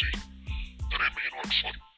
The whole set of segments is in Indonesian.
technology, but it may look like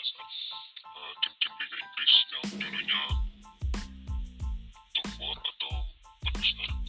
tim-tim Liga eh, Inggris yang dananya untuk atau penuh